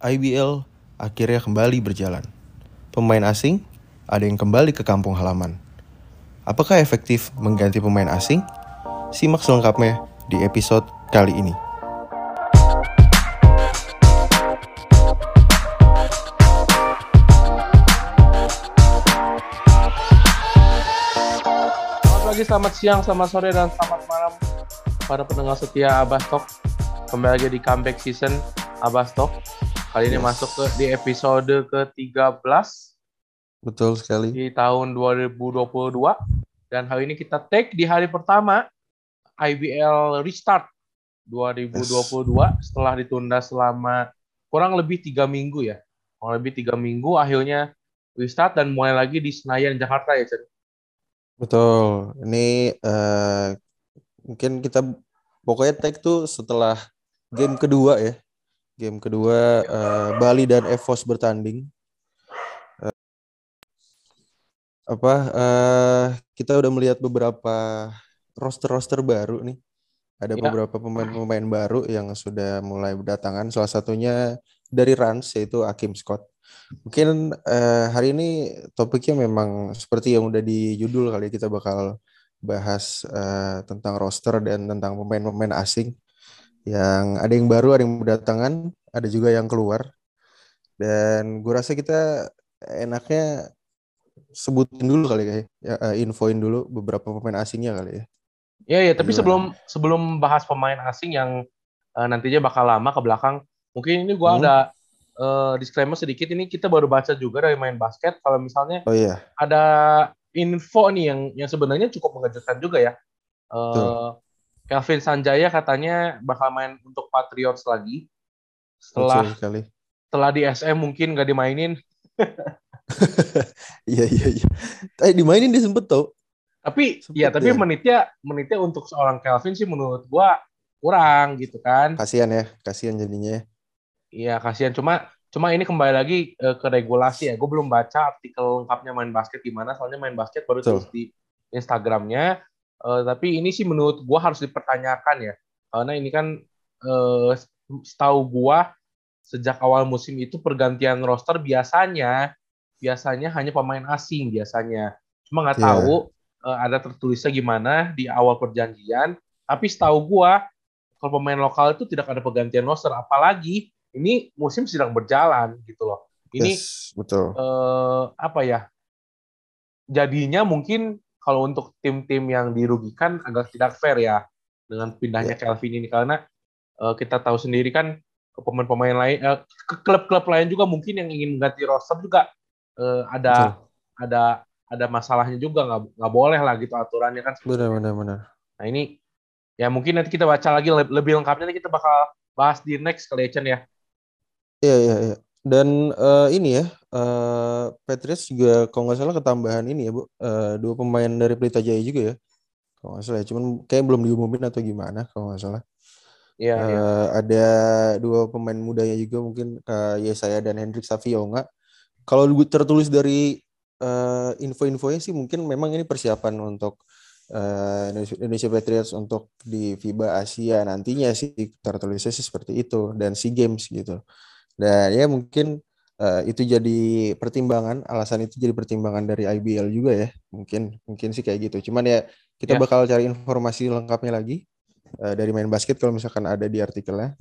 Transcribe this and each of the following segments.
IBL akhirnya kembali berjalan. Pemain asing ada yang kembali ke kampung halaman. Apakah efektif mengganti pemain asing? Simak selengkapnya di episode kali ini. Selamat pagi, selamat siang, selamat sore, dan selamat malam para pendengar setia Abas Talk. Kembali lagi di comeback season Abas Kali ini Yes. masuk ke di episode ke-13 Betul sekali. di tahun 2022. Dan hari ini kita take di hari pertama IBL Restart 2022 setelah ditunda selama kurang lebih tiga minggu ya. Kurang lebih tiga minggu akhirnya restart dan mulai lagi di Senayan Jakarta ya Chen. Betul. Ini eh, mungkin kita pokoknya tag tuh setelah game kedua ya. Game kedua eh, Bali dan Evos bertanding. Eh, apa eh, kita udah melihat beberapa roster-roster baru nih. Ada Ya. beberapa pemain-pemain baru yang sudah mulai berdatangan. Salah satunya dari Rans yaitu Akim Scott. Mungkin eh, hari ini topiknya memang seperti yang udah di judul kali ya, kita bakal bahas eh, tentang roster dan tentang pemain-pemain asing yang ada yang baru, ada yang berdatangan, ada juga yang keluar. Dan gue rasa kita enaknya sebutin dulu kali ya, ya eh, infoin dulu beberapa pemain asingnya kali ya. Ya ya, tapi Gimana? sebelum sebelum bahas pemain asing yang eh, nantinya bakal lama ke belakang, mungkin ini gua Hmm. ada eh, disclaimer sedikit ini kita baru baca juga dari main basket kalau misalnya Oh iya, ada info nih yang yang sebenarnya cukup mengejutkan juga ya. Betul. Kelvin Sanjaya katanya bakal main untuk Patriots lagi setelah sekali. setelah di SM mungkin gak dimainin, Iya iya iya. Eh dimainin dia sempet tau. tapi Sempet ya tapi dia. menitnya menitnya untuk seorang Kelvin sih menurut gua kurang gitu kan. Kasihan ya, kasihan jadinya. Iya kasihan cuma cuma ini kembali lagi eh, ke regulasi ya. Gue belum baca artikel lengkapnya main basket gimana. Soalnya main basket baru Betul. tulis di Instagramnya. Eh, tapi ini sih menurut gue harus dipertanyakan ya. Karena ini kan eh, setahu gue sejak awal musim itu pergantian roster biasanya biasanya hanya pemain asing biasanya. Cuma nggak Iya. tahu eh, ada tertulisnya gimana di awal perjanjian. Tapi setahu gue kalau pemain lokal itu tidak ada pergantian roster. Apalagi ini musim sedang berjalan gitu loh. Ini Yes, betul. eh, apa ya? Jadinya mungkin kalau untuk tim-tim yang dirugikan agak tidak fair ya dengan pindahnya Kelvin ini karena eh, kita tahu sendiri kan ke pemain-pemain lain ke klub-klub lain juga mungkin yang ingin mengganti roster juga eh, ada Betul. ada ada masalahnya juga nggak nggak boleh lah gitu aturannya kan. Benar benar benar. Nah ini ya mungkin nanti kita baca lagi le- lebih lengkapnya nanti kita bakal bahas di next kali ya Chen ya. Iya iya iya. Dan eh, ini ya, eh Patriots juga kalau nggak salah ketambahan ini ya, Bu. Eh, dua pemain dari Pelita Jaya juga ya. Kalau nggak salah ya, cuman kayak belum diumumin atau gimana kalau nggak salah. Iya, iya. ada dua pemain mudanya juga mungkin eh, Yesaya dan Hendrik Savionga. Kalau tertulis dari eh, info-infonya sih mungkin memang ini persiapan untuk Indonesia, Indonesia Patriots untuk di FIBA Asia nantinya sih tertulisnya sih seperti itu dan SEA Games gitu. Dan ya mungkin eh, itu jadi pertimbangan, alasan itu jadi pertimbangan dari IBL juga ya. Mungkin mungkin sih kayak gitu. Cuman ya kita Ya. bakal cari informasi lengkapnya lagi eh, dari main basket kalau misalkan ada di artikelnya.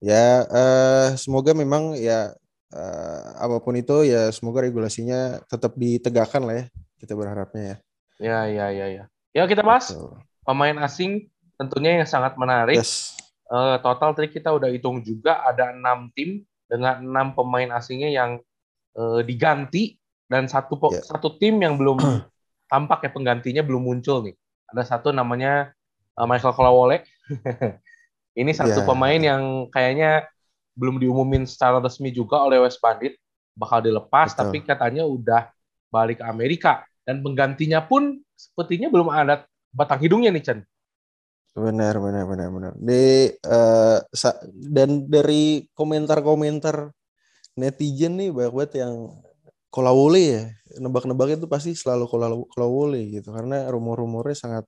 Ya eh, semoga memang ya eh, apa pun itu ya semoga regulasinya tetap ditegakkan lah ya. Kita berharapnya ya. Ya, ya, ya, ya. Ya kita bahas pemain asing tentunya yang sangat menarik. Yes. Eh, total tadi kita udah hitung juga ada enam tim dengan enam pemain asingnya yang eh, diganti dan satu Ya. satu tim yang belum tampak ya penggantinya belum muncul nih. Ada satu namanya eh, Michael Kolawole. Ini satu Ya. pemain yang kayaknya belum diumumin secara resmi juga oleh West Bandit bakal dilepas Betul. tapi katanya udah balik ke Amerika dan penggantinya pun sepertinya belum ada batang hidungnya nih Chen. Benar, benar, benar, benar. Di sa- dan dari komentar-komentar netizen nih banyak banget yang kolawole ya, nebak-nebak itu pasti selalu kola- kolawole gitu karena rumor-rumornya sangat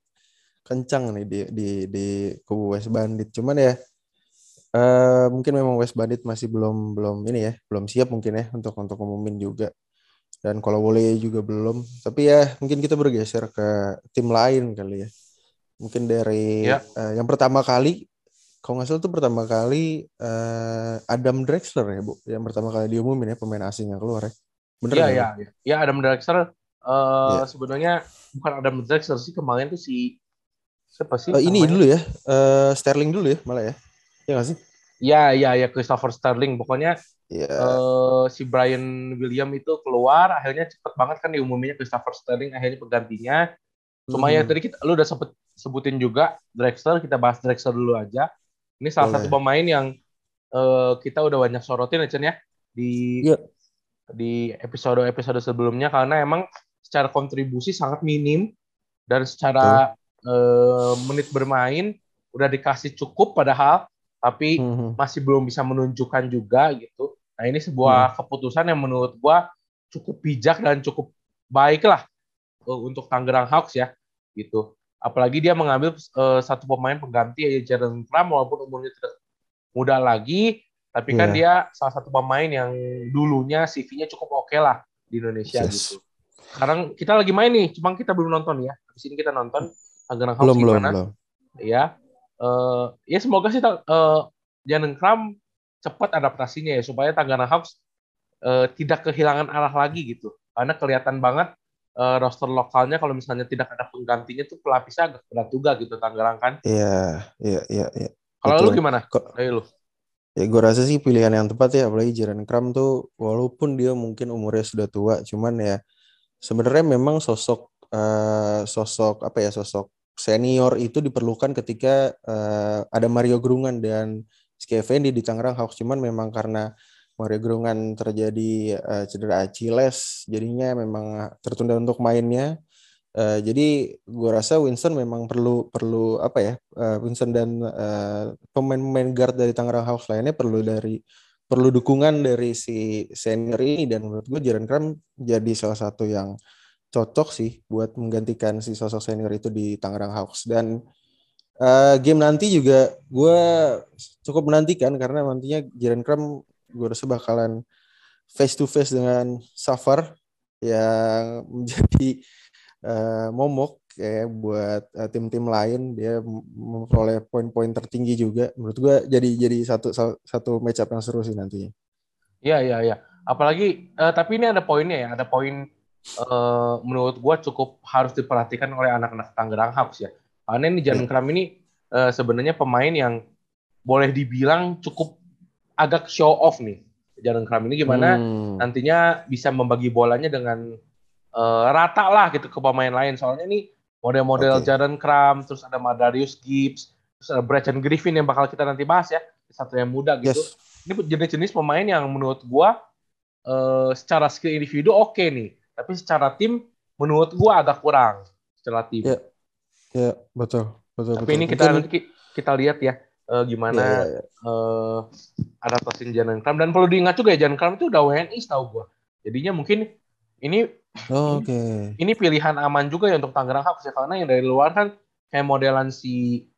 kencang nih di di di kubu West Bandit. Cuman ya uh, mungkin memang West Bandit masih belum belum ini ya belum siap mungkin ya untuk untuk ngumumin juga dan kalau boleh juga belum tapi ya mungkin kita bergeser ke tim lain kali ya mungkin dari ya. uh, yang pertama kali kalau nggak salah itu pertama kali uh, Adam Drexler ya bu yang pertama kali diumumin ya pemain asing yang keluar ya bener ya ya, ya ya Adam Drexler uh, ya. sebenarnya bukan Adam Drexler sih kemarin tuh si siapa sih uh, ini dulu ya uh, Sterling dulu ya malah ya ya nggak sih Ya, ya, ya Christopher Sterling. Pokoknya yeah. Iya. uh, si Brian William itu keluar, akhirnya cepet banget kan diumuminnya Christopher Sterling, akhirnya penggantinya. Cuma hmm. ya tadi kita, lu udah sempet sebutin juga Drexler, kita bahas Drexler dulu aja. Ini salah Boleh. satu pemain yang uh, kita udah banyak sorotin ya Chen ya di yeah. di episode episode sebelumnya karena emang secara kontribusi sangat minim dan secara uh, menit bermain udah dikasih cukup padahal tapi hmm. masih belum bisa menunjukkan juga gitu. Nah ini sebuah hmm. keputusan yang menurut gua cukup bijak dan cukup baik lah uh, untuk Tangerang Hawks ya gitu. Apalagi dia mengambil uh, satu pemain pengganti ya Jaren Kram walaupun umurnya tidak muda lagi, tapi yeah. kan iya. dia salah satu pemain yang dulunya CV-nya cukup oke okay lah di Indonesia yes. gitu. Sekarang kita lagi main nih, cuma kita belum nonton ya. Di sini kita nonton Tangerang Hawks belum, gimana. Belum, belum. Ya, uh, ya semoga sih uh, Janen Kram cepat adaptasinya ya supaya Tangerang Hawks uh, tidak kehilangan arah lagi gitu. Karena kelihatan banget uh, roster lokalnya kalau misalnya tidak ada penggantinya tuh pelapisnya agak berat juga gitu Tangerang kan. Iya, iya, iya, iya. Kalau lu gimana? Kok Dari lu? Ya gue rasa sih pilihan yang tepat ya apalagi Jaren Kram tuh walaupun dia mungkin umurnya sudah tua cuman ya sebenarnya memang sosok uh, sosok apa ya sosok senior itu diperlukan ketika uh, ada Mario Grungan dan Skevendi di Tangerang Hawks cuman memang karena Mario Grungan terjadi uh, cedera Achilles jadinya memang tertunda untuk mainnya. Uh, jadi gue rasa Winston memang perlu perlu apa ya uh, Winston dan uh, pemain-pemain guard dari Tangerang Hawks lainnya perlu dari perlu dukungan dari si senior ini. Dan menurut gue Jaren Kram jadi salah satu yang cocok sih buat menggantikan si sosok senior itu di Tangerang Hawks. Dan uh, game nanti juga gue cukup menantikan karena nantinya Jaren Kram gue rasa bakalan face to face dengan Safar yang menjadi uh, momok kayak buat uh, tim-tim lain dia memperoleh poin-poin tertinggi juga menurut gue jadi jadi satu satu match up yang seru sih nantinya. Iya iya iya. Apalagi uh, tapi ini ada poinnya ya, ada poin uh, menurut gue cukup harus diperhatikan oleh anak-anak Tangerang Hawks ya. Karena ini Jan. Kram ini uh, sebenarnya pemain yang boleh dibilang cukup agak show off nih. Jan Kram ini gimana hmm. nantinya bisa membagi bolanya dengan uh, rata lah gitu ke pemain lain. Soalnya nih model-model okay. Jaren Kram, terus ada Madarius Gibbs, terus ada Braden Griffin yang bakal kita nanti bahas ya, satu yang muda gitu. Yes. Ini jenis-jenis pemain yang menurut gua uh, secara skill individu oke okay nih tapi secara tim menurut gua agak kurang secara tim. Ya, ya betul, betul. Tapi betul. ini kita nanti kita lihat ya uh, gimana ya, ya, ya. Uh, adaptasi Janan Kram dan perlu diingat juga ya Janan Kram itu udah WNI tahu gua. Jadinya mungkin ini oh, Oke. Okay. Ini pilihan aman juga ya untuk Tangerang Hawks ya karena yang dari luar kan kayak modelan si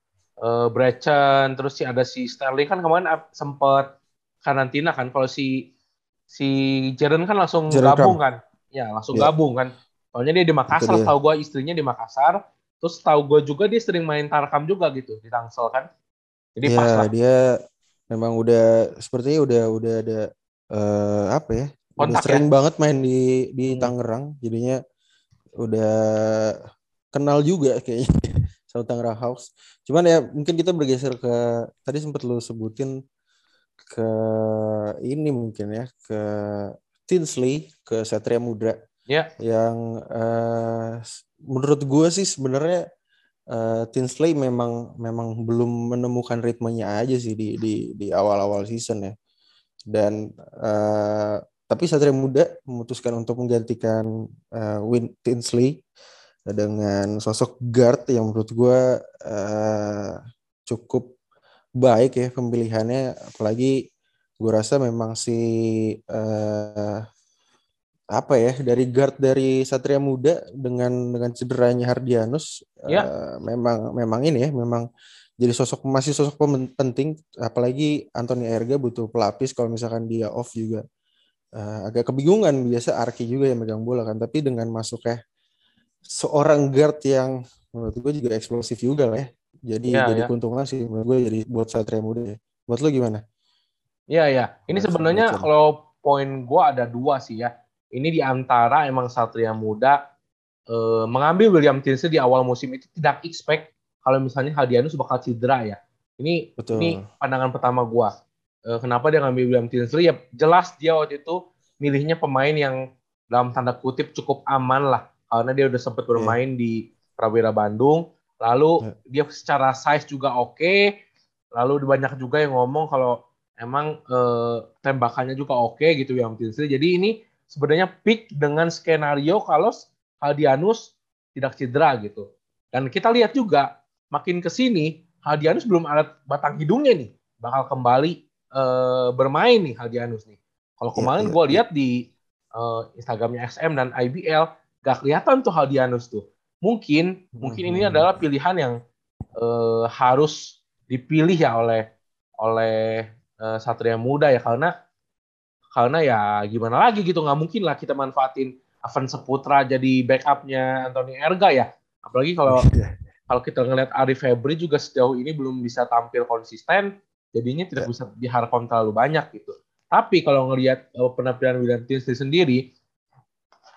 uh, Brechen terus si ada si Sterling kan kemarin sempat karantina kan kalau si si Jaren kan langsung Jaren gabung Kram. kan Ya langsung yeah. gabung kan. Soalnya dia di Makassar, tahu gue istrinya di Makassar. Terus tahu gue juga dia sering main Tarkam juga gitu di Tangsel kan. Jadi yeah, pas lah. dia memang udah sepertinya udah udah ada uh, apa ya? Kontak udah sering ya? banget main di di hmm. Tangerang. Jadinya udah kenal juga kayaknya sama Tangerang House. Cuman ya mungkin kita bergeser ke tadi sempat lu sebutin ke ini mungkin ya ke Tinsley ke Satria Muda. Ya. Yang uh, menurut gue sih sebenarnya uh, Tinsley memang memang belum menemukan ritmenya aja sih di di di awal-awal season ya. Dan uh, tapi Satria Muda memutuskan untuk menggantikan uh, Win Tinsley dengan sosok guard yang menurut gue uh, cukup baik ya pemilihannya apalagi gue rasa memang si uh, apa ya dari guard dari Satria Muda dengan dengan cederanya Hardianus ya. uh, memang memang ini ya memang jadi sosok masih sosok penting. Apalagi Anthony Erga butuh pelapis kalau misalkan dia off juga. Uh, agak kebingungan biasa Arki juga yang megang bola kan. Tapi dengan masuknya seorang guard yang menurut gue juga eksplosif juga lah ya. Jadi ya, jadi ya. keuntungan sih menurut gue jadi buat Satria Muda ya. Buat lo gimana? Iya ya. Ini sebenarnya kalau poin gue ada dua sih ya ini di antara emang Satria Muda eh, mengambil William Tinsley di awal musim itu tidak expect kalau misalnya Hadianus bakal cedera ya. Ini Betul. ini pandangan pertama gua. E, kenapa dia ngambil William Tinsley? Ya jelas dia waktu itu milihnya pemain yang dalam tanda kutip cukup aman lah karena dia udah sempat iya. bermain yeah. di Prawira Bandung. Lalu yeah. dia secara size juga oke. Okay. Lalu banyak juga yang ngomong kalau emang e, tembakannya juga oke okay, gitu William Tinsley. Jadi ini sebenarnya pick dengan skenario kalau Hadianus tidak cedera gitu. Dan kita lihat juga makin ke sini Hadianus belum ada batang hidungnya nih bakal kembali uh, bermain nih Hadianus nih. Kalau iya, kemarin yeah, gue lihat di uh, Instagramnya SM dan IBL gak kelihatan tuh Hadianus tuh. Mungkin hmm. mungkin ini adalah pilihan yang uh, harus dipilih ya oleh oleh uh, Satria Muda ya karena karena ya gimana lagi gitu nggak mungkin lah kita manfaatin Avan Seputra jadi backupnya Anthony Erga ya apalagi kalau iya kalau kita ngelihat Arif Febri juga sejauh ini belum bisa tampil konsisten, jadinya tidak yeah. bisa diharapkan terlalu banyak gitu. Tapi kalau ngelihat uh, penampilan William Tinsley sendiri,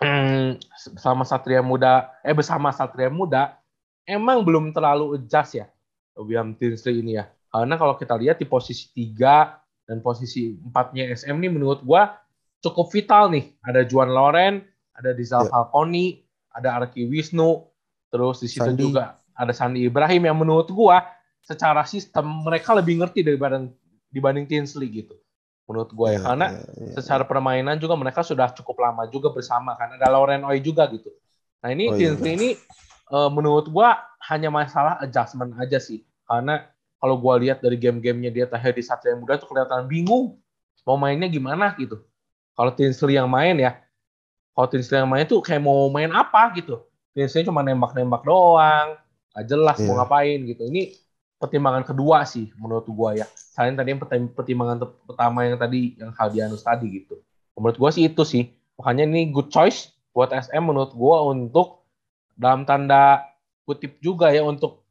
hmm, sama Satria Muda, eh bersama Satria Muda, emang belum terlalu adjust ya William Tinsley ini ya. Karena kalau kita lihat di posisi 3 dan posisi 4-nya SM ini menurut gua cukup vital nih. Ada Juan Loren, ada Dizal yeah. Falconi, ada Arki Wisnu, terus di situ Sandi. juga ada Sandi Ibrahim yang menurut gua secara sistem mereka lebih ngerti daripada dibanding Tinsley gitu. Menurut gua ya, ya karena ya, ya, secara permainan juga mereka sudah cukup lama juga bersama kan ada Lauren Oy juga gitu. Nah, ini oh, iya, Tinsley iya. ini uh, menurut gua hanya masalah adjustment aja sih. Karena kalau gua lihat dari game-gamenya dia terakhir di Satria Muda tuh kelihatan bingung mau mainnya gimana gitu. Kalau Tinsley yang main ya, kalau Tinsley yang main tuh kayak mau main apa gitu. Tinsley cuma nembak-nembak doang, Gak jelas yeah. mau iya. ngapain gitu. Ini pertimbangan kedua sih menurut gua ya. Selain tadi yang pertimbangan pertama yang tadi yang Haldianus tadi gitu. Menurut gua sih itu sih. Makanya ini good choice buat SM menurut gua untuk dalam tanda kutip juga ya untuk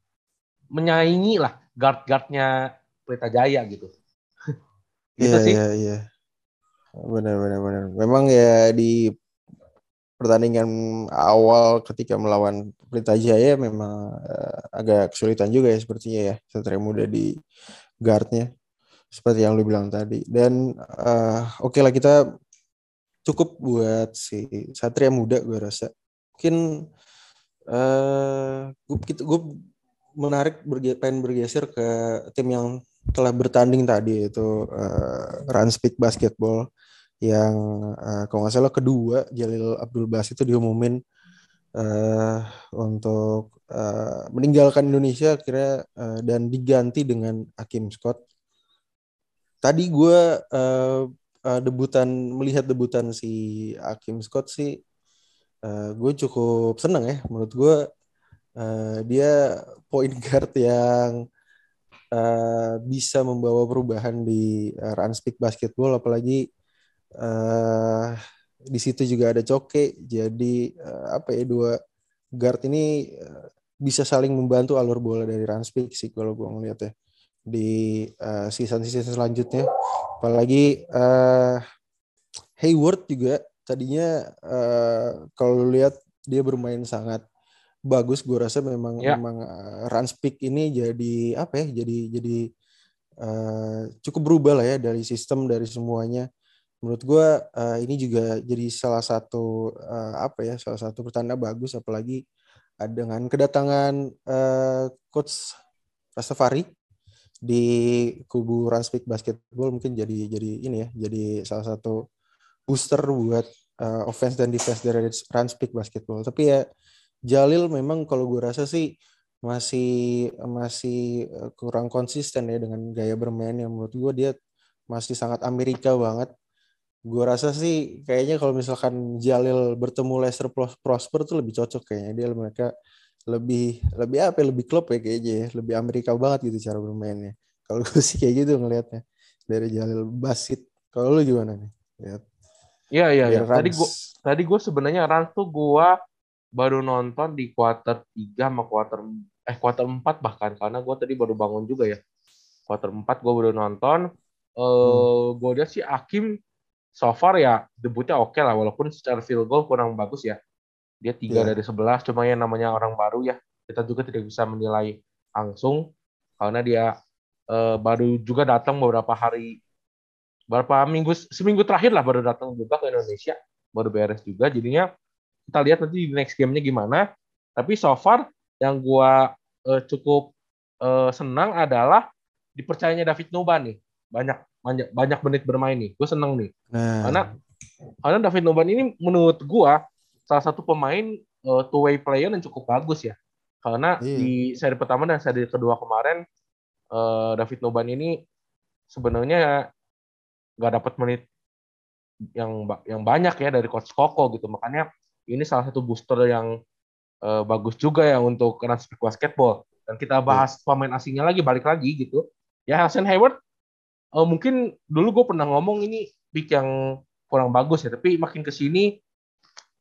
menyaingi lah guard-guardnya Pelita Jaya gitu. gitu yeah, sih. Iya, yeah, iya. Yeah. Benar, benar, benar. Memang ya di pertandingan awal ketika melawan Pelita Jaya memang uh, agak kesulitan juga ya sepertinya ya Satria Muda di guardnya seperti yang lu bilang tadi dan uh, oke okay lah kita cukup buat si Satria Muda gue rasa mungkin uh, gue, gue menarik berge, pengen bergeser ke tim yang telah bertanding tadi itu uh, Ranspeak Basketball yang uh, kalau nggak salah kedua Jalil Abdul Bas itu diumumin uh, untuk uh, meninggalkan Indonesia kira uh, dan diganti dengan Hakim Scott. Tadi gue uh, uh, debutan melihat debutan si Hakim Scott sih uh, gue cukup seneng ya menurut gue uh, dia point guard yang uh, bisa membawa perubahan di uh, Ranspik Basketball apalagi uh, di situ juga ada Coke. Jadi uh, apa ya dua guard ini uh, bisa saling membantu alur bola dari Ranspik sih kalau gue ngeliat ya di uh, season-season selanjutnya. Apalagi uh, Hayward juga tadinya uh, kalau lihat dia bermain sangat bagus gue rasa memang ya. memang uh, Ranspik ini jadi apa ya jadi jadi uh, cukup berubah lah ya dari sistem dari semuanya menurut gue uh, ini juga jadi salah satu uh, apa ya salah satu pertanda bagus apalagi uh, dengan kedatangan uh, coach Rastafari di kubu Ranspeak Basketball mungkin jadi jadi ini ya jadi salah satu booster buat uh, offense dan defense dari Ranspeak Basketball tapi ya Jalil memang kalau gue rasa sih masih masih kurang konsisten ya dengan gaya bermain yang menurut gue dia masih sangat Amerika banget. Gue rasa sih kayaknya kalau misalkan Jalil bertemu Lester Prosper tuh lebih cocok kayaknya. Dia mereka lebih lebih apa ya, lebih klub ya kayaknya ya. Lebih Amerika banget gitu cara bermainnya. Kalau gue sih kayak gitu ngelihatnya dari Jalil Basit. Kalau lu gimana nih? Lihat. Iya iya iya. Tadi gua tadi gua sebenarnya Rans tuh gua baru nonton di quarter 3 sama quarter eh quarter 4 bahkan karena gua tadi baru bangun juga ya. Quarter 4 gua baru nonton eh uh, hmm. gua lihat sih Akim so far ya debutnya oke okay lah walaupun secara field goal kurang bagus ya. Dia tiga yeah. dari 11 cuma yang namanya orang baru ya. Kita juga tidak bisa menilai langsung karena dia uh, baru juga datang beberapa hari berapa minggu seminggu terakhir lah baru datang juga ke Indonesia baru beres juga jadinya kita lihat nanti di next gamenya gimana. Tapi so far yang gua uh, cukup uh, senang adalah dipercayanya David Noban nih. Banyak banyak banyak menit bermain nih. Gue seneng nih. Nah. karena karena David Noban ini menurut gua salah satu pemain uh, two way player yang cukup bagus ya. Karena iya. di seri pertama dan seri kedua kemarin uh, David Noban ini sebenarnya nggak dapat menit yang yang banyak ya dari coach Koko gitu. Makanya ini salah satu booster yang uh, bagus juga ya untuk Ranspik Basketball. Dan kita bahas yeah. pemain asingnya lagi balik lagi gitu. Ya Hassan Hayward uh, mungkin dulu gue pernah ngomong ini pick yang kurang bagus ya. Tapi makin ke sini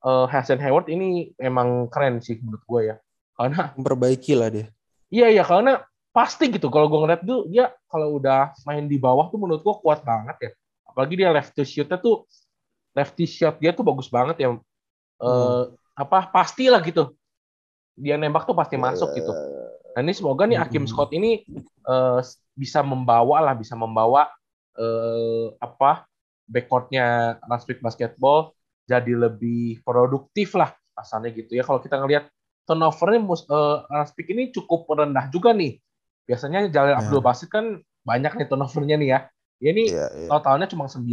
uh, Hassan Hayward ini emang keren sih menurut gue ya. Karena memperbaiki lah dia. Iya iya karena pasti gitu. Kalau gue ngeliat tuh dia kalau udah main di bawah tuh menurut gue kuat banget ya. Apalagi dia left to shootnya tuh lefty shot dia tuh bagus banget ya hmm. uh, apa pastilah gitu dia nembak tuh pasti masuk gitu nah ini semoga nih Akim hmm. Scott ini uh, bisa membawa lah bisa membawa uh, apa backcourtnya Raspik Basketball jadi lebih produktif lah asalnya gitu ya kalau kita ngelihat turnovernya uh, Raspik ini cukup rendah juga nih biasanya Jalil Abdul iya. Basit kan banyak nih turnovernya nih ya Ya ini yeah, yeah. totalnya cuma 9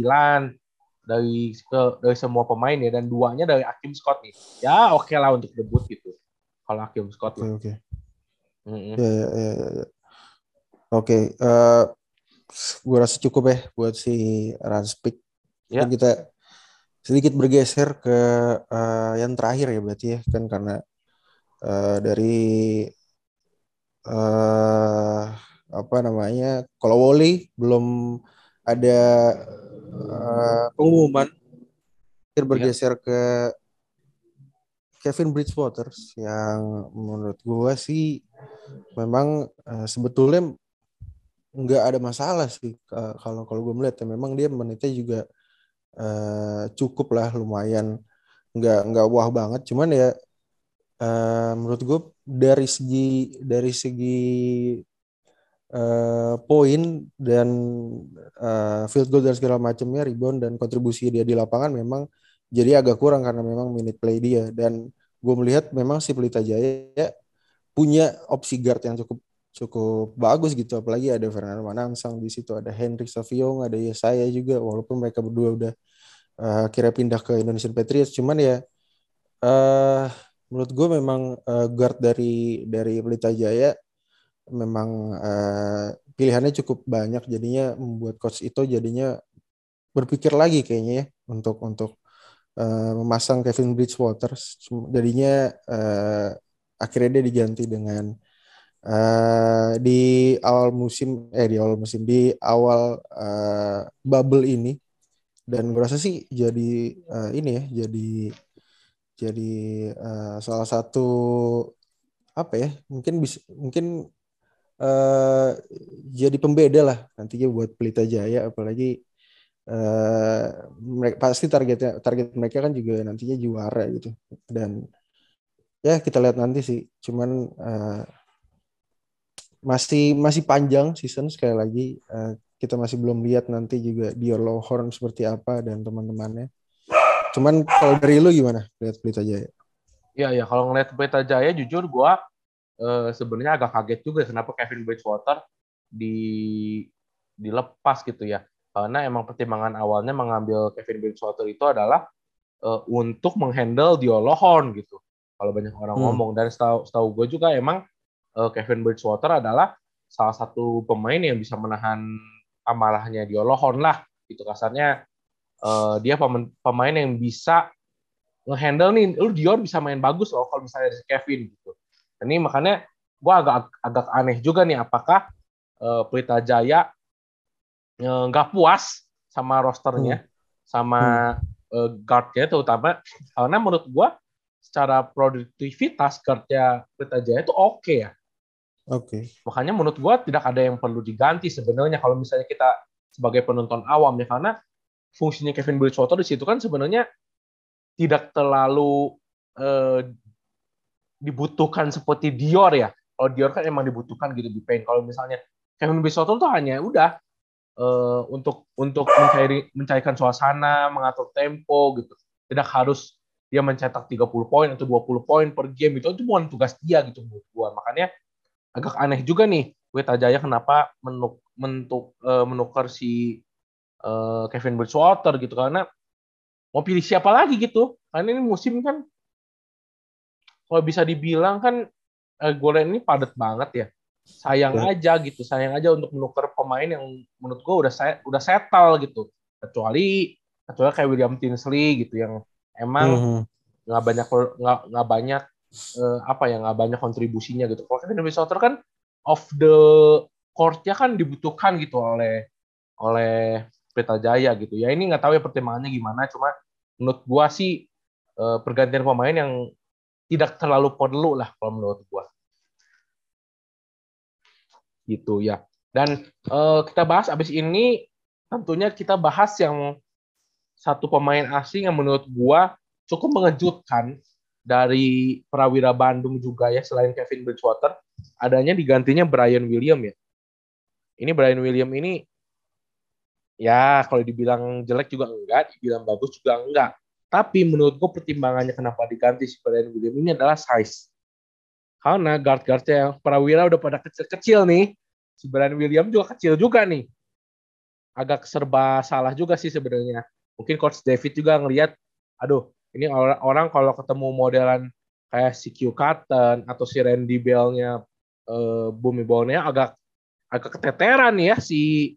dari ke dari semua pemain ya dan duanya dari Akim Scott nih. Ya oke okay lah untuk debut gitu. Kalau Akim Scott. Oke oke. Ya ya ya ya. Oke, eh gue rasa cukup ya buat si Ranspik. Ya. Kita sedikit bergeser ke uh, yang terakhir ya berarti ya kan karena uh, dari uh, apa namanya kalau Woli belum ada uh, pengumuman. Akhir bergeser ke Kevin Bridgewater yang menurut gue sih memang uh, sebetulnya nggak ada masalah sih uh, kalau kalau gue melihat ya. Memang dia menitnya juga uh, cukup lah lumayan. Nggak nggak wah banget. Cuman ya uh, menurut gue dari segi dari segi uh, poin dan uh, field goal dan segala macamnya rebound dan kontribusi dia di lapangan memang jadi agak kurang karena memang minute play dia. Dan gue melihat memang si Pelita Jaya punya opsi guard yang cukup cukup bagus gitu. Apalagi ada Fernando Manansang di situ ada Henry Saviong ada Yesaya juga. Walaupun mereka berdua udah uh, kira pindah ke Indonesian Patriots. Cuman ya uh, menurut gue memang uh, guard dari dari Pelita Jaya memang uh, pilihannya cukup banyak jadinya membuat coach itu jadinya berpikir lagi kayaknya ya untuk untuk uh, memasang Kevin Bridgewater jadinya uh, akhirnya dia diganti dengan uh, di awal musim eh di awal musim di awal uh, bubble ini. Dan gue rasa sih jadi uh, ini ya jadi jadi uh, salah satu apa ya mungkin bisa mungkin uh, jadi pembeda lah nantinya buat Pelita Jaya apalagi uh, pasti targetnya target mereka kan juga nantinya juara gitu. Dan ya kita lihat nanti sih cuman uh, masih masih panjang season sekali lagi uh, kita masih belum lihat nanti juga Dior Lohorn seperti apa dan teman-temannya. Cuman kalau dari lu gimana lihat Pelita Jaya? Iya ya kalau ngeliat Pelita Jaya jujur gua uh, sebenarnya agak kaget juga kenapa Kevin Bridgewater di dilepas gitu ya. Karena emang pertimbangan awalnya mengambil Kevin Bridgewater itu adalah uh, untuk menghandle Lohorn gitu. Kalau banyak orang hmm. ngomong dan setahu setahu gue juga emang uh, Kevin Bridgewater adalah salah satu pemain yang bisa menahan amalahnya Lohorn lah gitu kasarnya uh, dia pemain, pemain yang bisa ngehandle nih lu Dior bisa main bagus loh kalau misalnya dari Kevin gitu Ini makanya gue agak agak aneh juga nih apakah uh, Pelita Jaya eh, nggak uh, puas sama rosternya, hmm. sama hmm. uh, guardnya terutama karena menurut gue secara produktivitas guardnya Pelita Jaya itu oke okay ya. Oke. Okay. Makanya menurut gue tidak ada yang perlu diganti sebenarnya kalau misalnya kita sebagai penonton awam ya karena fungsinya Kevin Bridgewater di situ kan sebenarnya tidak terlalu eh, dibutuhkan seperti Dior ya. Kalau Dior kan emang dibutuhkan gitu di paint. Kalau misalnya Kevin Bridgewater tuh hanya udah eh, untuk untuk mencari mencarikan suasana, mengatur tempo gitu. Tidak harus dia mencetak 30 poin atau 20 poin per game itu itu bukan tugas dia gitu menurut gua. Makanya agak aneh juga nih Weta Jaya kenapa menuk, mentuk, uh, menukar si uh, Kevin Bridgewater gitu karena mau pilih siapa lagi gitu karena ini musim kan kalau bisa dibilang kan uh, Goren ini padat banget ya sayang ya. aja gitu sayang aja untuk menukar pemain yang menurut gue udah saya udah settle gitu kecuali kecuali kayak William Tinsley gitu yang emang mhm. nggak hmm. banyak nggak nggak banyak uh, apa ya nggak banyak kontribusinya gitu kalau Kevin Bridgewater kan off the court-nya kan dibutuhkan gitu oleh oleh Pelita Jaya gitu. Ya ini nggak tahu ya pertimbangannya gimana, cuma menurut gua sih uh, pergantian pemain yang tidak terlalu perlu lah kalau menurut gua. Gitu ya. Dan uh, kita bahas abis ini tentunya kita bahas yang satu pemain asing yang menurut gua cukup mengejutkan dari Prawira Bandung juga ya selain Kevin Bridgewater adanya digantinya Brian William ya. Ini Brian William ini ya kalau dibilang jelek juga enggak, dibilang bagus juga enggak. Tapi menurut gue pertimbangannya kenapa diganti si Brian William ini adalah size. Karena guard-guardnya yang Prawira udah pada kecil-kecil nih. Si Brian William juga kecil juga nih. Agak serba salah juga sih sebenarnya. Mungkin Coach David juga ngelihat, aduh ini orang, orang kalau ketemu modelan kayak si Q Cotton atau si Randy Bell-nya uh, Bumi Bawonnya agak agak keteteran ya si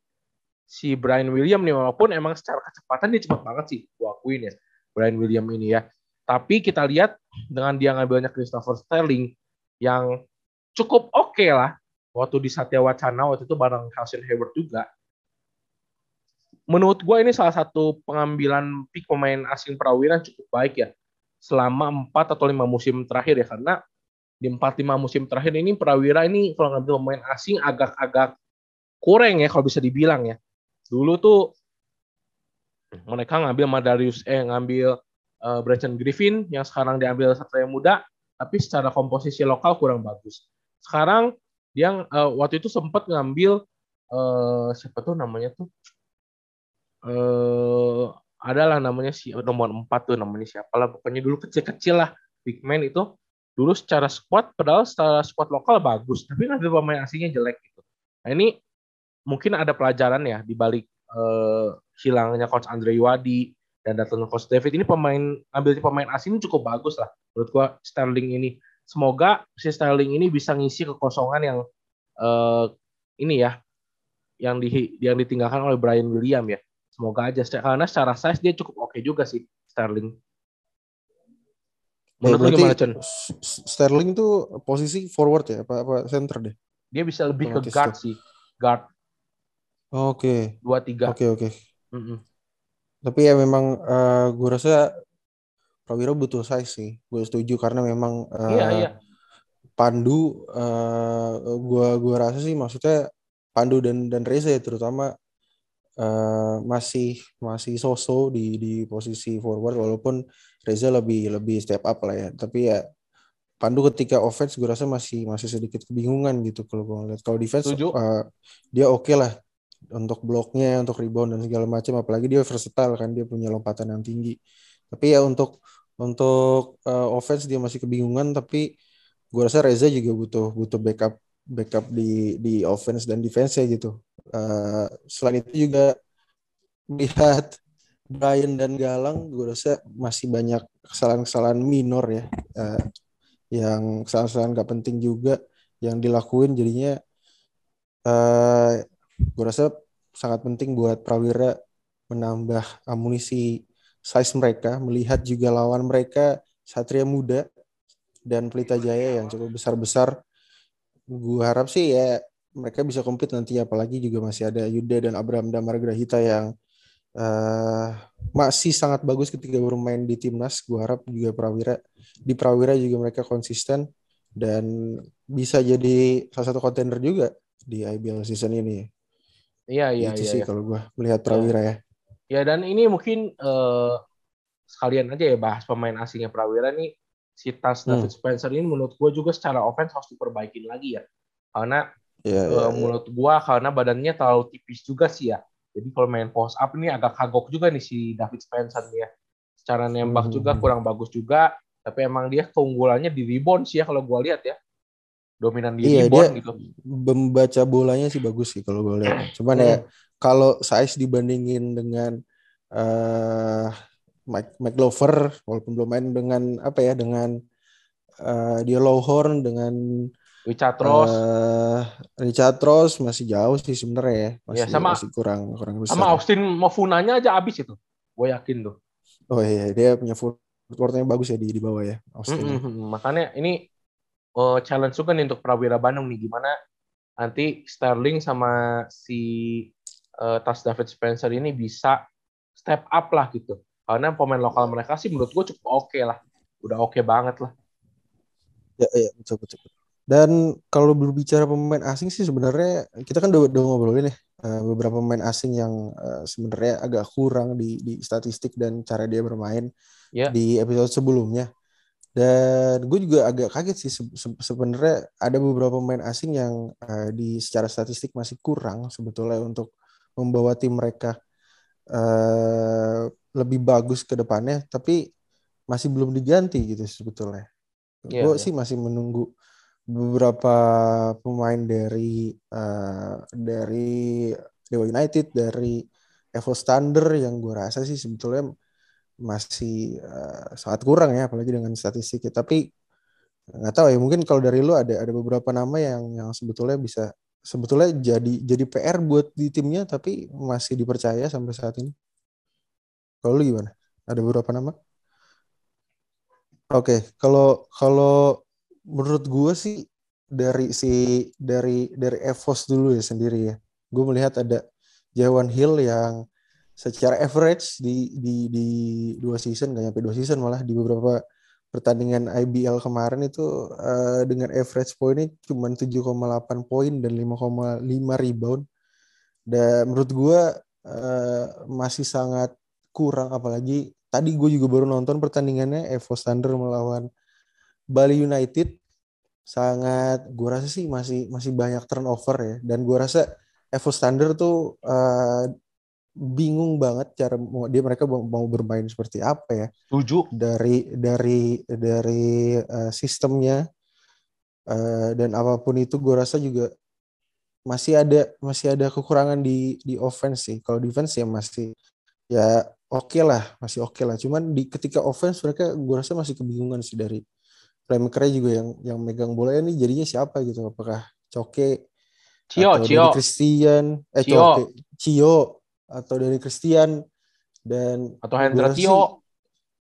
si Brian William nih walaupun emang secara kecepatan dia cepat banget sih gua akuin ya Brian William ini ya. Tapi kita lihat dengan dia ngambilnya Christopher Sterling yang cukup oke okay lah. Waktu di Satya Wacana waktu itu bareng Calvin Hayward juga. Menurut gue ini salah satu pengambilan pick pemain asing Prawira cukup baik ya. Selama empat atau lima musim terakhir ya. Karena di empat lima musim terakhir ini Prawira ini kalau ngambil pemain asing agak-agak kurang ya kalau bisa dibilang ya. Dulu tuh mereka ngambil Madarius eh ngambil uh, Branson Griffin yang sekarang diambil Satria Muda tapi secara komposisi lokal kurang bagus. Sekarang dia uh, waktu itu sempat ngambil uh, siapa tuh namanya tuh? Eh adalah namanya si nomor 4 tuh namanya siapa lah pokoknya dulu kecil-kecil lah big man itu. Dulu secara squad padahal secara squad lokal bagus tapi nanti pemain asingnya jelek gitu. Nah ini mungkin ada pelajaran ya di balik eh, hilangnya coach Andre Wadi dan datangnya coach David ini pemain ambil pemain asing ini cukup bagus lah menurut gua Sterling ini semoga si Sterling ini bisa ngisi kekosongan yang eh, ini ya yang di yang ditinggalkan oleh Brian William ya semoga aja karena secara size dia cukup oke okay juga sih Sterling. Menurut ya, gimana Chen? Sterling tuh posisi forward ya apa apa center deh? Dia bisa lebih ke guard sih, guard. Oke. Okay. Dua tiga. Oke okay, oke. Okay. Mm -hmm. Tapi ya memang uh, eh, gue rasa Prawira butuh size sih. Gue setuju karena memang uh, iya, iya. Pandu uh, gua gua rasa sih maksudnya Pandu dan dan Reza ya terutama uh, masih masih soso di di posisi forward walaupun Reza lebih lebih step up lah ya tapi ya Pandu ketika offense gue rasa masih masih sedikit kebingungan gitu kalau gue ngeliat kalau defense uh, dia oke okay lah untuk bloknya untuk rebound dan segala macam apalagi dia versatile kan dia punya lompatan yang tinggi. Tapi ya untuk untuk uh, offense dia masih kebingungan tapi gue rasa Reza juga butuh butuh backup backup di di offense dan defense ya gitu. Uh, selain itu juga melihat Brian dan Galang, gue rasa masih banyak kesalahan-kesalahan minor ya, uh, yang kesalahan-kesalahan gak penting juga yang dilakuin jadinya uh, gue rasa sangat penting buat Prawira menambah amunisi size mereka, melihat juga lawan mereka Satria Muda dan Pelita Jaya yang cukup besar-besar. Gue harap sih ya mereka bisa compete nanti apalagi juga masih ada Yuda dan Abraham Damar Grahita yang uh, masih sangat bagus ketika bermain di timnas. Gue harap juga Prawira di Prawira juga mereka konsisten dan bisa jadi salah satu kontender juga di IBL season ini. Iya iya Itu iya. sih iya. kalau gue melihat Prawira ya. Ya dan ini mungkin uh, sekalian aja ya bahas pemain asingnya Prawira nih si Tas Hmm. David Spencer ini menurut gue juga secara offense harus diperbaikin lagi ya. Karena Ya, ya, ya. menurut gua karena badannya terlalu tipis juga sih ya. Jadi kalau main post up ini agak kagok juga nih si David Spencer nih ya. Secara nembak Hmm. juga kurang bagus juga, tapi emang dia keunggulannya di rebound sih ya kalau gua lihat ya. Dominan di Iya, rebound dia- gitu. membaca bolanya sih bagus sih kalau gue lihat. Cuman ya kalau size dibandingin dengan eh Mike McLover walaupun belum main dengan apa ya dengan eh, dia Lowhorn dengan Richard Ross eh, Richard Ross masih jauh sih sebenarnya ya. Masih, Ya, sama- masih kurang kurang besar. sama Austin Mofunanya aja abis itu. Gue yakin tuh. Oh iya dia punya footworknya bagus ya di di bawah ya Austin. Mm-mm. Makanya ini eh, challenge juga nih untuk Prawira Bandung nih gimana nanti Sterling sama si eh, Tas David Spencer ini bisa step up lah gitu. Karena pemain lokal mereka sih menurut gue cukup oke lah. Udah oke banget lah. Ya, ya betul betul. betul. Dan kalau berbicara pemain asing sih sebenarnya kita kan udah, udah ngobrolin ya eh, beberapa pemain asing yang eh, sebenarnya agak kurang di, di statistik dan cara dia bermain Ya. di episode sebelumnya. Dan gue juga agak kaget sih se- se- sebenarnya ada beberapa pemain asing yang eh, di secara statistik masih kurang sebetulnya untuk membawa tim mereka eh, lebih bagus ke depannya, tapi masih belum diganti gitu sebetulnya. Iya, gue iya. sih masih menunggu beberapa pemain dari eh, dari Dewa United, dari Evo Standard yang gue rasa sih sebetulnya masih eh, sangat kurang ya, apalagi dengan statistiknya. Tapi nggak tahu ya, mungkin kalau dari lu ada ada beberapa nama yang yang sebetulnya bisa sebetulnya jadi jadi PR buat di timnya, tapi masih dipercaya sampai saat ini. Kalau lu gimana? Ada beberapa nama? Oke, kalau kalau menurut gue sih dari si dari dari Evos dulu ya sendiri ya. Gue melihat ada Jawan Hill yang secara average di di di dua season nggak nyampe dua season malah di beberapa pertandingan IBL kemarin itu eh, dengan average poinnya cuma 7,8 poin dan 5,5 rebound. Dan menurut gue eh, masih sangat kurang apalagi tadi gue juga baru nonton pertandingannya Evo Standard melawan Bali United sangat gue rasa sih masih masih banyak turnover ya dan gue rasa Evo Standard tuh eh, bingung banget cara mau dia mereka mau, bermain seperti apa ya. Setuju. dari dari dari eh, sistemnya eh, dan apa pun itu gue rasa juga masih ada masih ada kekurangan di di offense sih. Kalau defense ya masih ya oke lah masih oke lah. Cuman di ketika offense mereka gue rasa masih kebingungan sih dari playmakernya juga yang yang megang bola ini jadinya siapa? gitu. Apakah Coke Cio, atau Cio. Christian? Eh Cio. Coke Cio atau dari Christian. Dan Atau Hendra sih- Tio.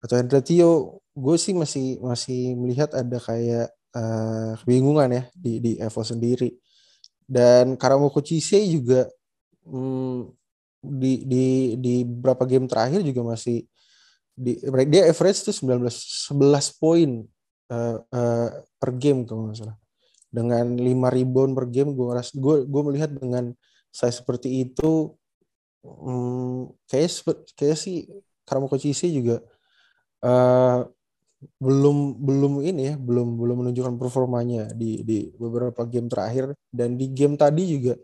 atau Hendra Tio. Gue sih masih masih melihat ada kayak eh, kebingungan ya di di Evo sendiri. Dan Karamoko Chise juga hmm, di di di beberapa game terakhir juga masih di dia average tuh 19 11 poin eh, eh, per game kalau nggak salah. Dengan 5 rebound per game gue gue gue melihat dengan saya seperti itu hmm, kayak kayak sih Karamoko Chise juga eh, belum belum ini ya belum belum menunjukkan performanya di di beberapa game terakhir. Dan di game tadi juga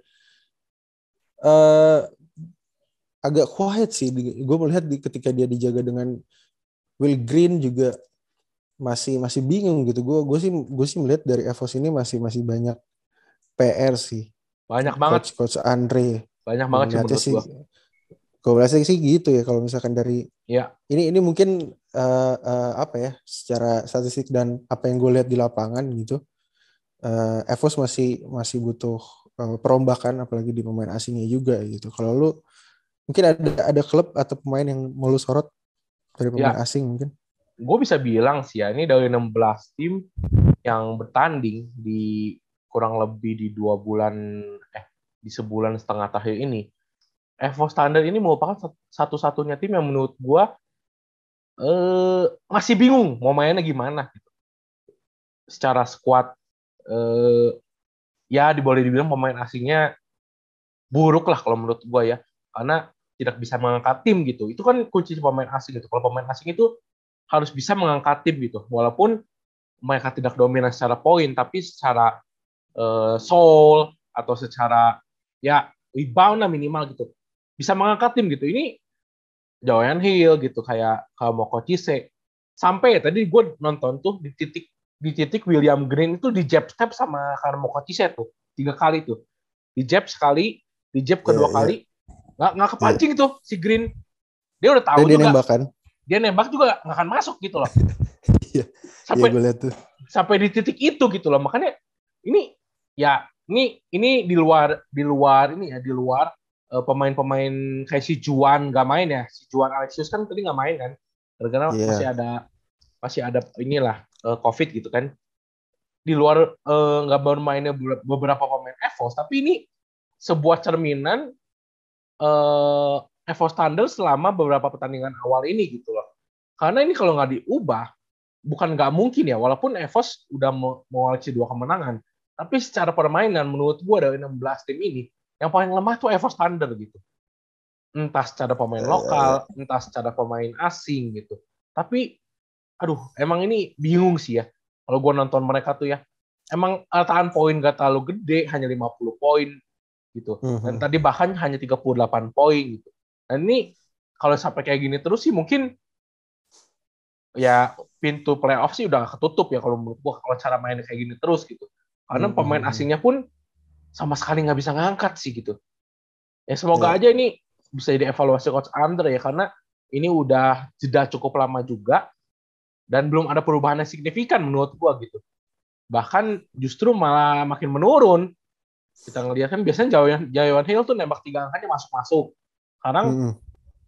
eh agak quiet sih. Gue melihat di, ketika dia dijaga dengan Will Green juga masih masih bingung gitu. Gue gue sih gue sih melihat dari Evos ini masih masih banyak PR sih. Banyak banget. coach coach Andre. Banyak banget sih sih. Gue rasa sih gitu ya kalau misalkan dari Iya. ini ini mungkin eh, eh, apa ya secara statistik dan apa yang gue lihat di lapangan gitu eh Evos masih masih butuh eh, perombakan apalagi di pemain asingnya juga gitu. Kalau lu mungkin ada ada klub atau pemain yang mau lu sorot dari pemain asing mungkin? Gue bisa bilang sih ya ini dari 16 tim yang bertanding di kurang lebih di dua bulan eh di sebulan setengah terakhir ini Evo Standard ini merupakan satu-satunya tim yang menurut gue eh, masih bingung mau mainnya gimana gitu. secara squad eh, ya boleh dibilang pemain asingnya buruk lah kalau menurut gue ya karena tidak bisa mengangkat tim gitu itu kan kunci pemain asing gitu kalau pemain asing itu harus bisa mengangkat tim gitu. Walaupun mereka tidak dominan secara poin, tapi secara uh, soul atau secara ya rebound lah minimal gitu. Bisa mengangkat tim gitu. Ini Joanne Hill gitu kayak Kamoko Chise. Sampai ya tadi gue nonton tuh di titik di titik William Green itu di jab step sama Kamoko Chise tuh tiga kali tuh. Di jab sekali, di jab kedua yeah, kali nggak nggak kepancing yeah. tuh si Green. Dia udah tahu Dan juga. Dia dia nembak juga nggak akan masuk gitu loh. Iya. sampai iya tuh. sampai di titik itu gitu loh. Makanya ini ya ini ini di luar di luar ini ya di luar pemain-pemain kayak si Juan nggak main ya. Si Juan Alexius kan tadi nggak main kan. Karena yeah. masih ada masih ada inilah uh, COVID gitu kan. Di luar eh, nggak uh, baru mainnya beberapa pemain EVOS, tapi ini sebuah cerminan uh, Evo Standard selama beberapa pertandingan awal ini gitu loh. Karena ini kalau nggak diubah, bukan nggak mungkin ya, walaupun Evos udah mengoleksi dua kemenangan, tapi secara permainan menurut gue dari 16 tim ini, yang paling lemah tuh Evo Standard gitu. Entah secara pemain iya, iya, lokal, iya. entah secara pemain asing gitu. Tapi, aduh, emang ini bingung sih ya. Kalau gue nonton mereka tuh ya, emang rataan poin gak terlalu gede, hanya 50 poin gitu. Dan mhm. tadi bahkan hanya 38 poin gitu. Dan ini kalau sampai kayak gini terus sih mungkin ya pintu playoff sih udah ketutup ya kalau menurut gua kalau cara mainnya kayak gini terus gitu. Karena hmm. pemain asingnya pun sama sekali nggak bisa ngangkat sih gitu. Ya semoga yeah. aja ini bisa jadi evaluasi coach Andre ya karena ini udah jeda cukup lama juga dan belum ada perubahan yang signifikan menurut gua gitu. Bahkan justru malah makin menurun. Kita ngeliat kan biasanya Jawan Jawan Hill tuh nembak tiga angkanya masuk-masuk. Sekarang hmm.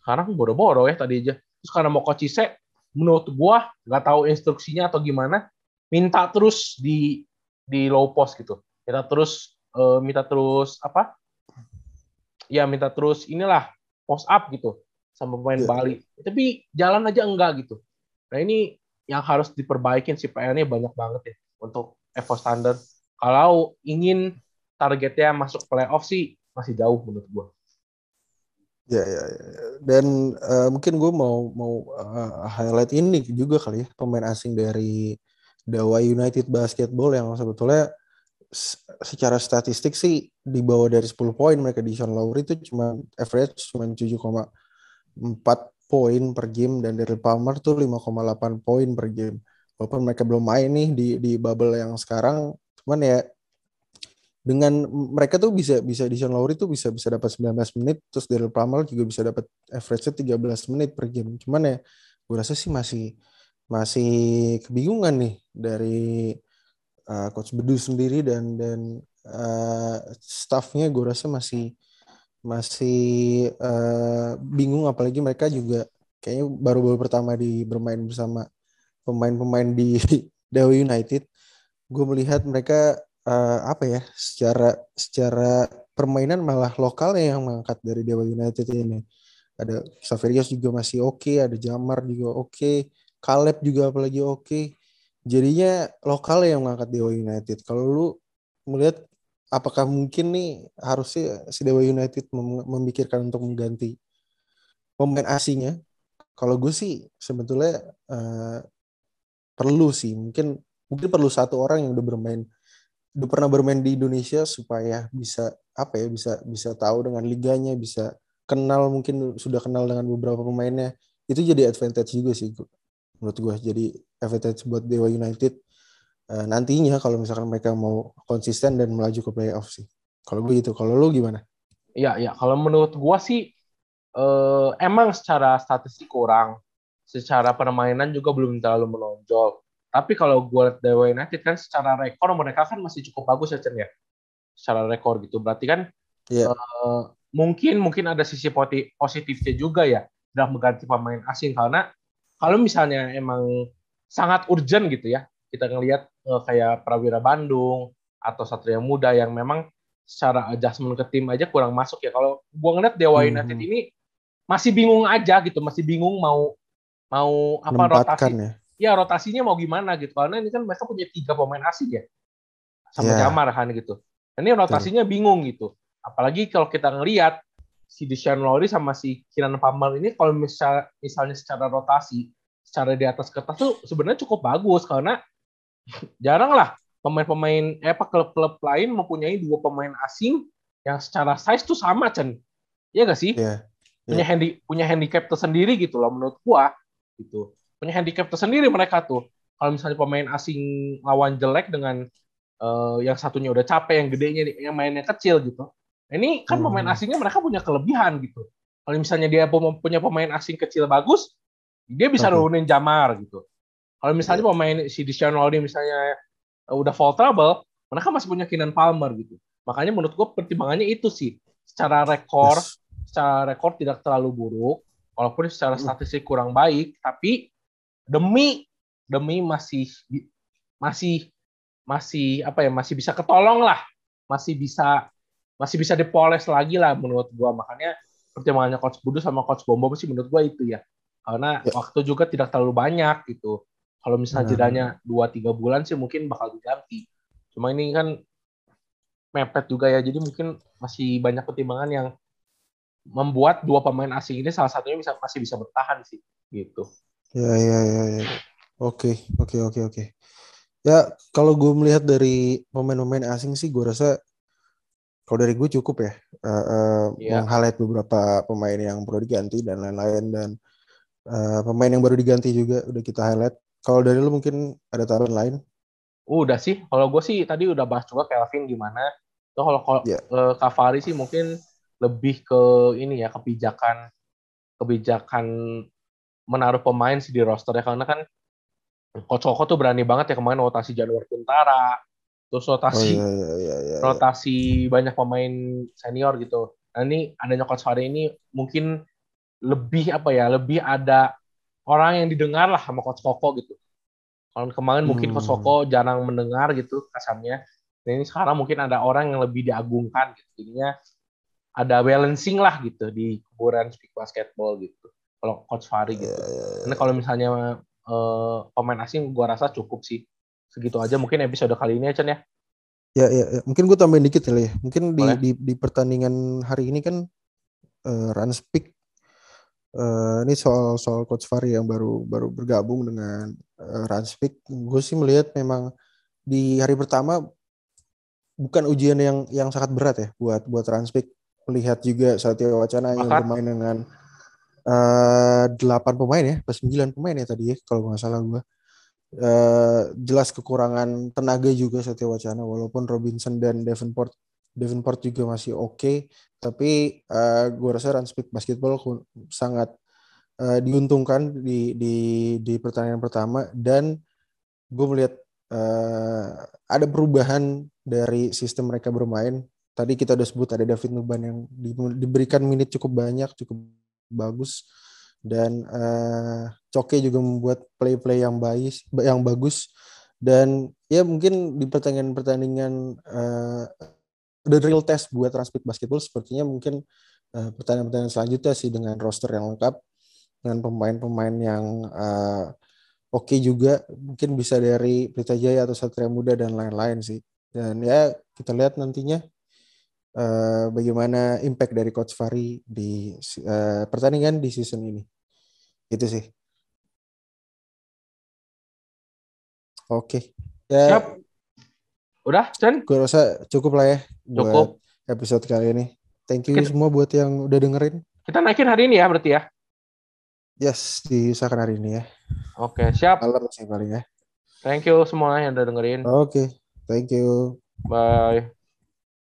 sekarang boro-boro ya tadi aja. Terus karena mau Cise, menurut gua nggak tahu instruksinya atau gimana, minta terus di di low post gitu. Minta terus uh, minta terus apa? Ya minta terus inilah post up gitu sama pemain yeah. Bali. Tapi jalan aja enggak gitu. Nah ini yang harus diperbaikin sih PR-nya banyak banget ya untuk Evo Standard. Kalau ingin targetnya masuk playoff sih masih jauh menurut gua. Ya, ya, ya. Dan uh, mungkin gue mau mau uh, highlight ini juga kali ya pemain asing dari Dawa United Basketball yang sebetulnya secara statistik sih di bawah dari 10 poin mereka di Sean Lowry itu cuma average cuma 7,4 poin per game dan dari Palmer tuh 5,8 poin per game. Walaupun mereka belum main nih di di bubble yang sekarang, cuman ya dengan mereka tuh bisa bisa di Sean Lowry tuh bisa bisa dapat 19 menit terus Daryl Palmer juga bisa dapat average-nya 13 menit per game. Cuman ya gue rasa sih masih masih kebingungan nih dari uh, coach Bedu sendiri dan dan uh, staffnya gue rasa masih masih uh, bingung apalagi mereka juga kayaknya baru-baru pertama di bermain bersama pemain-pemain di Dewa United. Gue melihat mereka uh, apa ya secara secara permainan malah lokalnya yang mengangkat dari Dewa United ini. Ada Saverius juga masih oke, okay, ada Jamar juga oke, okay, Caleb juga apalagi oke. Okay. Jadinya lokalnya yang mengangkat Dewa United. Kalau lu melihat apakah mungkin nih harusnya si Dewa United mem memikirkan untuk mengganti pemain asingnya? Kalau gue sih sebetulnya uh, perlu sih, mungkin mungkin perlu satu orang yang udah bermain udah pernah bermain di Indonesia supaya bisa apa ya bisa bisa tahu dengan liganya bisa kenal mungkin sudah kenal dengan beberapa pemainnya itu jadi advantage juga sih menurut gue jadi advantage buat Dewa United uh, nantinya kalau misalkan mereka mau konsisten dan melaju ke playoff sih kalau gue gitu kalau lu gimana? Iya ya kalau menurut gue sih uh, emang secara statistik kurang secara permainan juga belum terlalu menonjol tapi kalau gue lihat Dewa United kan secara rekor mereka kan masih cukup bagus ya Chen ya. Secara rekor gitu. Berarti kan yeah. Iya. uh, mungkin mungkin ada sisi positifnya juga ya dalam mengganti pemain asing karena kalau misalnya emang sangat urgent gitu ya, kita ngelihat uh, kayak Prawira Bandung atau Satria Muda yang memang secara adjustment ke tim aja kurang masuk ya. Kalau gua ngeliat Dewa hmm. United ini masih bingung aja gitu, masih bingung mau mau apa rotasi. Ya. ya rotasinya mau gimana gitu. Karena ini kan mereka punya tiga pemain asing ya. Sama yeah. Jamar kan gitu. Ini rotasinya bingung gitu. Apalagi kalau kita ngelihat si Deshaun Lowry sama si Kieran Palmer ini kalau misal, misalnya secara rotasi, secara di atas kertas tuh sebenarnya cukup bagus karena jarang lah pemain-pemain eh apa klub-klub lain mempunyai dua pemain asing yang secara size tuh sama Chen. Iya gak sih? Yeah. Yeah. Punya handi punya handicap tersendiri gitu loh menurut gua gitu. Punya handicap tersendiri mereka tuh. Kalau misalnya pemain asing lawan jelek dengan uh, yang satunya udah capek, yang gedenya yang mainnya kecil gitu Nah, ini kan hmm. pemain asingnya mereka punya kelebihan gitu. Kalau misalnya dia punya pemain asing kecil bagus, dia bisa okay. nurunin Jamar gitu. Kalau misalnya yeah. pemain si Lowry misalnya uh, udah fall trouble, mereka masih punya Keenan Palmer gitu. Makanya menurut gue pertimbangannya itu sih. Secara rekor, yes. secara rekor tidak terlalu buruk, walaupun secara hmm. statistik kurang baik, tapi demi demi masih masih masih apa ya masih bisa ketolong lah, masih bisa masih bisa dipoles lagi lah menurut gua. Makanya pertimbangannya coach Budu sama coach Bombo sih menurut gua itu ya. Karena ya. waktu juga tidak terlalu banyak gitu. Kalau misalnya nah. jedanya dua tiga bulan sih mungkin bakal diganti. Cuma ini kan mepet juga ya. Jadi mungkin masih banyak pertimbangan yang membuat dua pemain asing ini salah satunya bisa masih bisa bertahan sih gitu. Ya ya ya, ya. oke oke oke oke. Ya kalau gue melihat dari pemain-pemain asing sih gue rasa kalau dari gue cukup ya uh, uh, yeah. meng-highlight beberapa pemain yang perlu diganti dan lain-lain dan uh, pemain yang baru diganti juga udah kita highlight. Kalau dari lu mungkin ada taruhan lain? udah sih. Kalau gue sih tadi udah bahas juga Kelvin gimana. Tuh kalau kalau yeah. uh, Kavari sih mungkin lebih ke ini ya kebijakan kebijakan menaruh pemain sih di roster ya karena kan Coach Koko tuh berani banget ya kemarin rotasi Januari Kuntara, terus rotasi oh, iya, iya, iya, iya. rotasi banyak pemain senior gitu. Nah ini adanya coach Fahri ini mungkin lebih apa ya lebih ada orang yang didengar lah sama coach Koko gitu. Kalau kemarin hmm. mungkin coach. Koko jarang mendengar gitu kasarnya. Nah ini sekarang mungkin ada orang yang lebih diagungkan gitu. Jadinya ada balancing lah gitu di kuburan speak basketball gitu. Kalau coach Fahri gitu. Yeah, yeah, yeah. Karena kalau misalnya uh, pemain asing gua rasa cukup sih segitu aja mungkin episode kali ini ya Chen ya. Ya, ya, ya. mungkin gue tambahin dikit ya. Mungkin di, di di pertandingan hari ini kan uh, Ranspik uh, ini soal soal coach Fari yang baru baru bergabung dengan uh, Ranspik. Gue sih melihat memang di hari pertama bukan ujian yang yang sangat berat ya buat buat Ranspik. Melihat juga Satya Wacana yang bermain dengan delapan uh, pemain ya, pas sembilan pemain ya tadi ya kalau nggak salah gue Uh, jelas kekurangan tenaga juga Satya Wacana walaupun Robinson dan Davenport Davenport juga masih oke. Okay, tapi uh, eh, gue rasa Ranspik Basketball sangat uh, diuntungkan di di di pertandingan pertama. Dan gue melihat uh, ada perubahan dari sistem mereka bermain. Tadi kita udah sebut ada David Nuban yang di, diberikan menit cukup banyak cukup bagus dan uh, Coke juga membuat play-play yang baik yang bagus. Dan ya mungkin di pertandingan-pertandingan uh, the real test buat Transpik Basketball sepertinya mungkin uh, pertandingan-pertandingan selanjutnya sih dengan roster yang lengkap. Dengan pemain-pemain yang uh, oke okay juga. Mungkin bisa dari Pelita Jaya atau Satria Muda dan lain-lain sih. Dan ya kita lihat nantinya uh, bagaimana impact dari Coach Fari di uh, pertandingan di season ini. Itu sih. Oke. Okay. Ya, Siap. Udah, Chen? Gue rasa cukup lah ya cukup. buat episode kali ini. Thank you kita, semua buat yang udah dengerin. Kita naikin hari ini ya berarti ya? Yes, diusahakan hari ini ya. Oke, siap. Malam sih paling ya. Thank you semua yang udah dengerin. Oke, okay. thank you. Bye.